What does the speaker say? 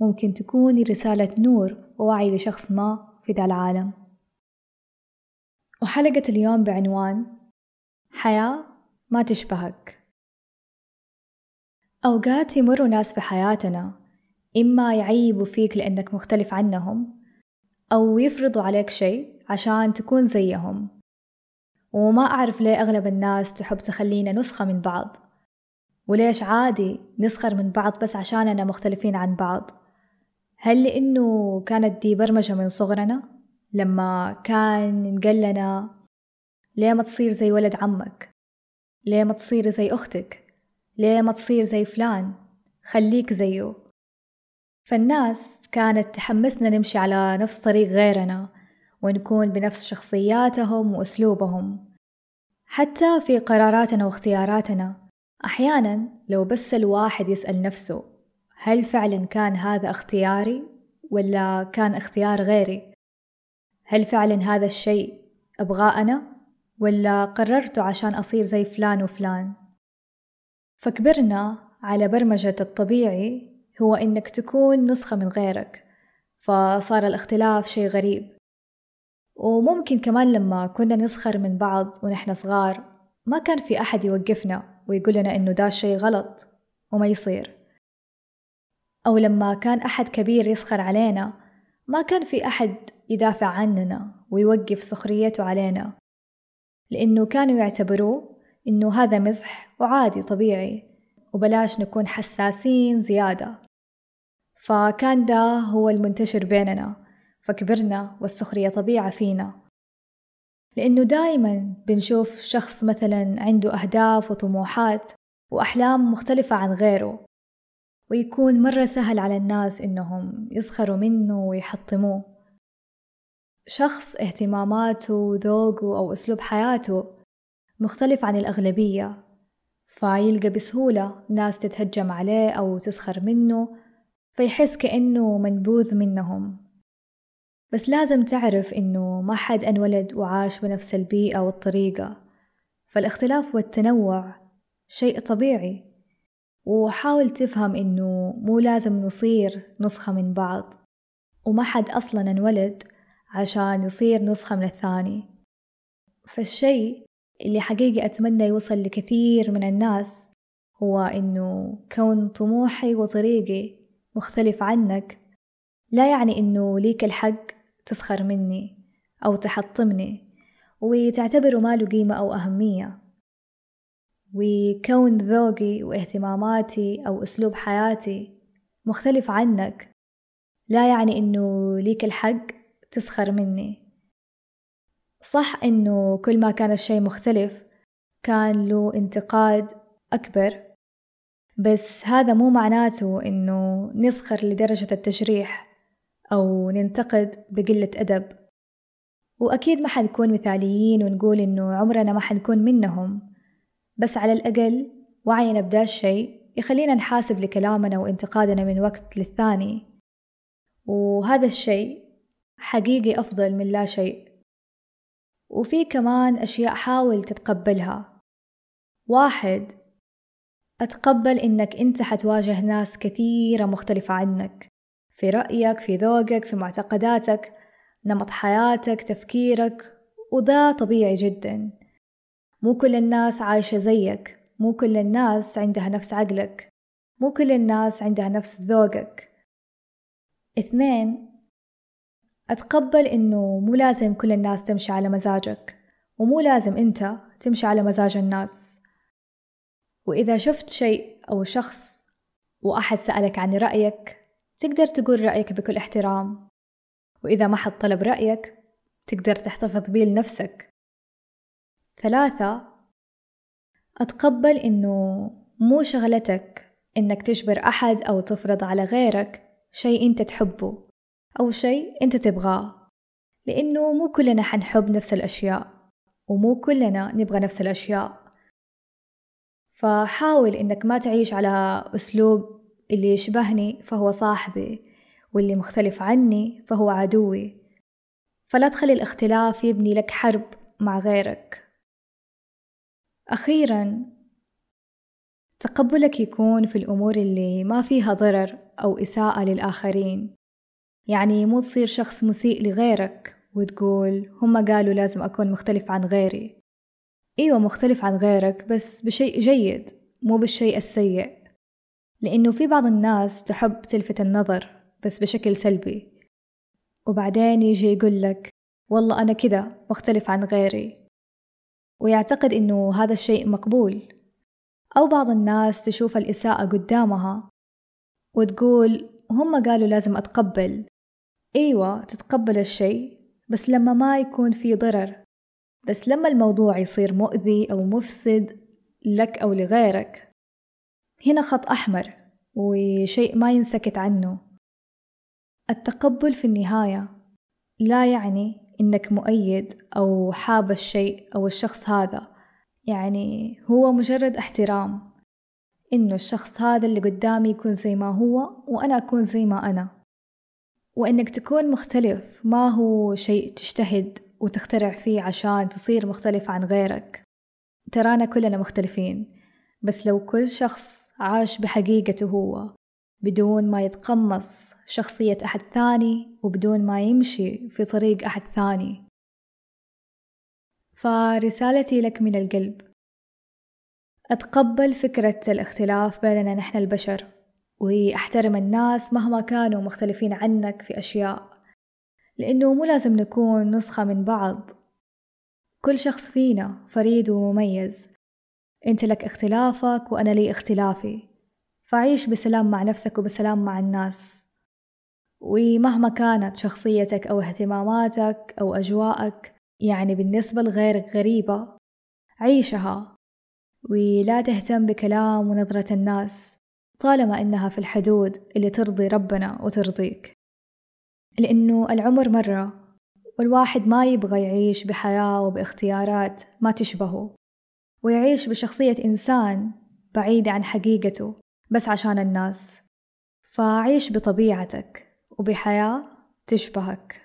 ممكن تكون رسالة نور ووعي لشخص ما في ذا العالم. وحلقة اليوم بعنوان حياة ما تشبهك أوقات يمر ناس في حياتنا إما يعيبوا فيك لأنك مختلف عنهم أو يفرضوا عليك شيء عشان تكون زيهم. وما أعرف ليه أغلب الناس تحب تخلينا نسخة من بعض. وليش عادي نسخر من بعض بس عشاننا مختلفين عن بعض؟ هل لأنه كانت دي برمجة من صغرنا؟ لما كان ينقال لنا ليه ما تصير زي ولد عمك؟ ليه ما تصير زي أختك؟ ليه ما تصير زي فلان؟ خليك زيه. فالناس كانت تحمسنا نمشي على نفس طريق غيرنا ونكون بنفس شخصياتهم وأسلوبهم حتى في قراراتنا واختياراتنا. أحيانا لو بس الواحد يسأل نفسه هل فعلا كان هذا اختياري ولا كان اختيار غيري؟ هل فعلا هذا الشيء أبغاه أنا ولا قررته عشان أصير زي فلان وفلان؟ فكبرنا على برمجة الطبيعي هو إنك تكون نسخة من غيرك فصار الاختلاف شيء غريب. وممكن كمان لما كنا نسخر من بعض ونحن صغار ما كان في أحد يوقفنا ويقول لنا إنه ده شيء غلط وما يصير. أو لما كان أحد كبير يسخر علينا ما كان في أحد يدافع عننا ويوقف سخريته علينا لأنه كانوا يعتبروه إنه هذا مزح وعادي طبيعي وبلاش نكون حساسين زيادة. فكان ده هو المنتشر بيننا فكبرنا والسخرية طبيعة فينا. لأنه دايما بنشوف شخص مثلا عنده أهداف وطموحات وأحلام مختلفة عن غيره. ويكون مرة سهل على الناس إنهم يسخروا منه ويحطموه. شخص اهتماماته وذوقه أو أسلوب حياته مختلف عن الأغلبية فيلقى بسهولة ناس تتهجم عليه أو تسخر منه فيحس كأنه منبوذ منهم. بس لازم تعرف إنه ما حد أنولد وعاش بنفس البيئة والطريقة فالاختلاف والتنوع شيء طبيعي. وحاول تفهم إنه مو لازم نصير نسخة من بعض وما حد أصلا انولد عشان يصير نسخة من الثاني. فالشيء اللي حقيقي أتمنى يوصل لكثير من الناس هو إنه كون طموحي وطريقي مختلف عنك لا يعني إنه ليك الحق تسخر مني أو تحطمني وتعتبره ما له قيمة أو أهمية. وكون ذوقي واهتماماتي أو أسلوب حياتي مختلف عنك لا يعني إنه ليك الحق تسخر مني. صح إنه كل ما كان الشي مختلف كان له انتقاد أكبر بس هذا مو معناته إنه نسخر لدرجة التجريح أو ننتقد بقلة أدب. وأكيد ما حنكون مثاليين ونقول إنه عمرنا ما حنكون منهم. بس على الأقل وعينا بدا الشيء يخلينا نحاسب لكلامنا وانتقادنا من وقت للثاني. وهذا الشيء حقيقي أفضل من لا شيء. وفي كمان أشياء حاول تتقبلها. واحد أتقبل إنك أنت حتواجه ناس كثيرة مختلفة عنك. في رأيك في ذوقك في معتقداتك نمط حياتك تفكيرك وده طبيعي جدا. مو كل الناس عايشة زيك. مو كل الناس عندها نفس عقلك. مو كل الناس عندها نفس ذوقك. اثنين أتقبل إنه مو لازم كل الناس تمشي على مزاجك ومو لازم أنت تمشي على مزاج الناس. وإذا شفت شيء أو شخص وأحد سألك عن رأيك تقدر تقول رأيك بكل احترام. وإذا ما حد طلب رأيك تقدر تحتفظ بيه لنفسك. ثلاثة أتقبل إنه مو شغلتك إنك تجبر أحد أو تفرض على غيرك شيء أنت تحبه أو شيء أنت تبغاه لأنه مو كلنا حنحب نفس الأشياء ومو كلنا نبغى نفس الأشياء. فحاول إنك ما تعيش على أسلوب اللي يشبهني فهو صاحبي واللي مختلف عني فهو عدوي. فلا تخلي الاختلاف يبني لك حرب مع غيرك. أخيرا تقبلك يكون في الأمور اللي ما فيها ضرر أو إساءة للآخرين. يعني مو تصير شخص مسيء لغيرك وتقول هم قالوا لازم أكون مختلف عن غيري أيوة مختلف عن غيرك بس بشيء جيد مو بالشيء السيء. لأنه في بعض الناس تحب تلفت النظر بس بشكل سلبي. وبعدين يجي يقول لك والله أنا كده مختلف عن غيري ويعتقد إنه هذا الشيء مقبول. أو بعض الناس تشوف الإساءة قدامها وتقول هم قالوا لازم أتقبل. أيوة تتقبل الشيء بس لما ما يكون في ضرر. بس لما الموضوع يصير مؤذي أو مفسد لك أو لغيرك. هنا خط أحمر وشيء ما ينسكت عنه. التقبل في النهاية لا يعني إنك مؤيد أو حاب الشيء أو الشخص هذا. يعني هو مجرد احترام. إنه الشخص هذا اللي قدامي يكون زي ما هو وأنا أكون زي ما أنا. وإنك تكون مختلف. ما هو شيء تجتهد وتخترع فيه عشان تصير مختلف عن غيرك. ترانا كلنا مختلفين. بس لو كل شخص عاش بحقيقته هو بدون ما يتقمص شخصية أحد ثاني وبدون ما يمشي في طريق أحد ثاني. فرسالتي لك من القلب. أتقبل فكرة الاختلاف بيننا نحن البشر وأحترم الناس مهما كانوا مختلفين عنك في أشياء لأنه مو لازم نكون نسخة من بعض. كل شخص فينا فريد ومميز. أنت لك اختلافك وأنا لي اختلافي. فعيش بسلام مع نفسك وبسلام مع الناس. ومهما كانت شخصيتك أو اهتماماتك أو أجواءك يعني بالنسبة لغيرك غريبة عيشها. ولا تهتم بكلام ونظرة الناس طالما إنها في الحدود اللي ترضي ربنا وترضيك. لأنه العمر مرة والواحد ما يبغى يعيش بحياة وباختيارات ما تشبهه. ويعيش بشخصية إنسان بعيدة عن حقيقته. بس عشان الناس. فعيش بطبيعتك وبحياة تشبهك.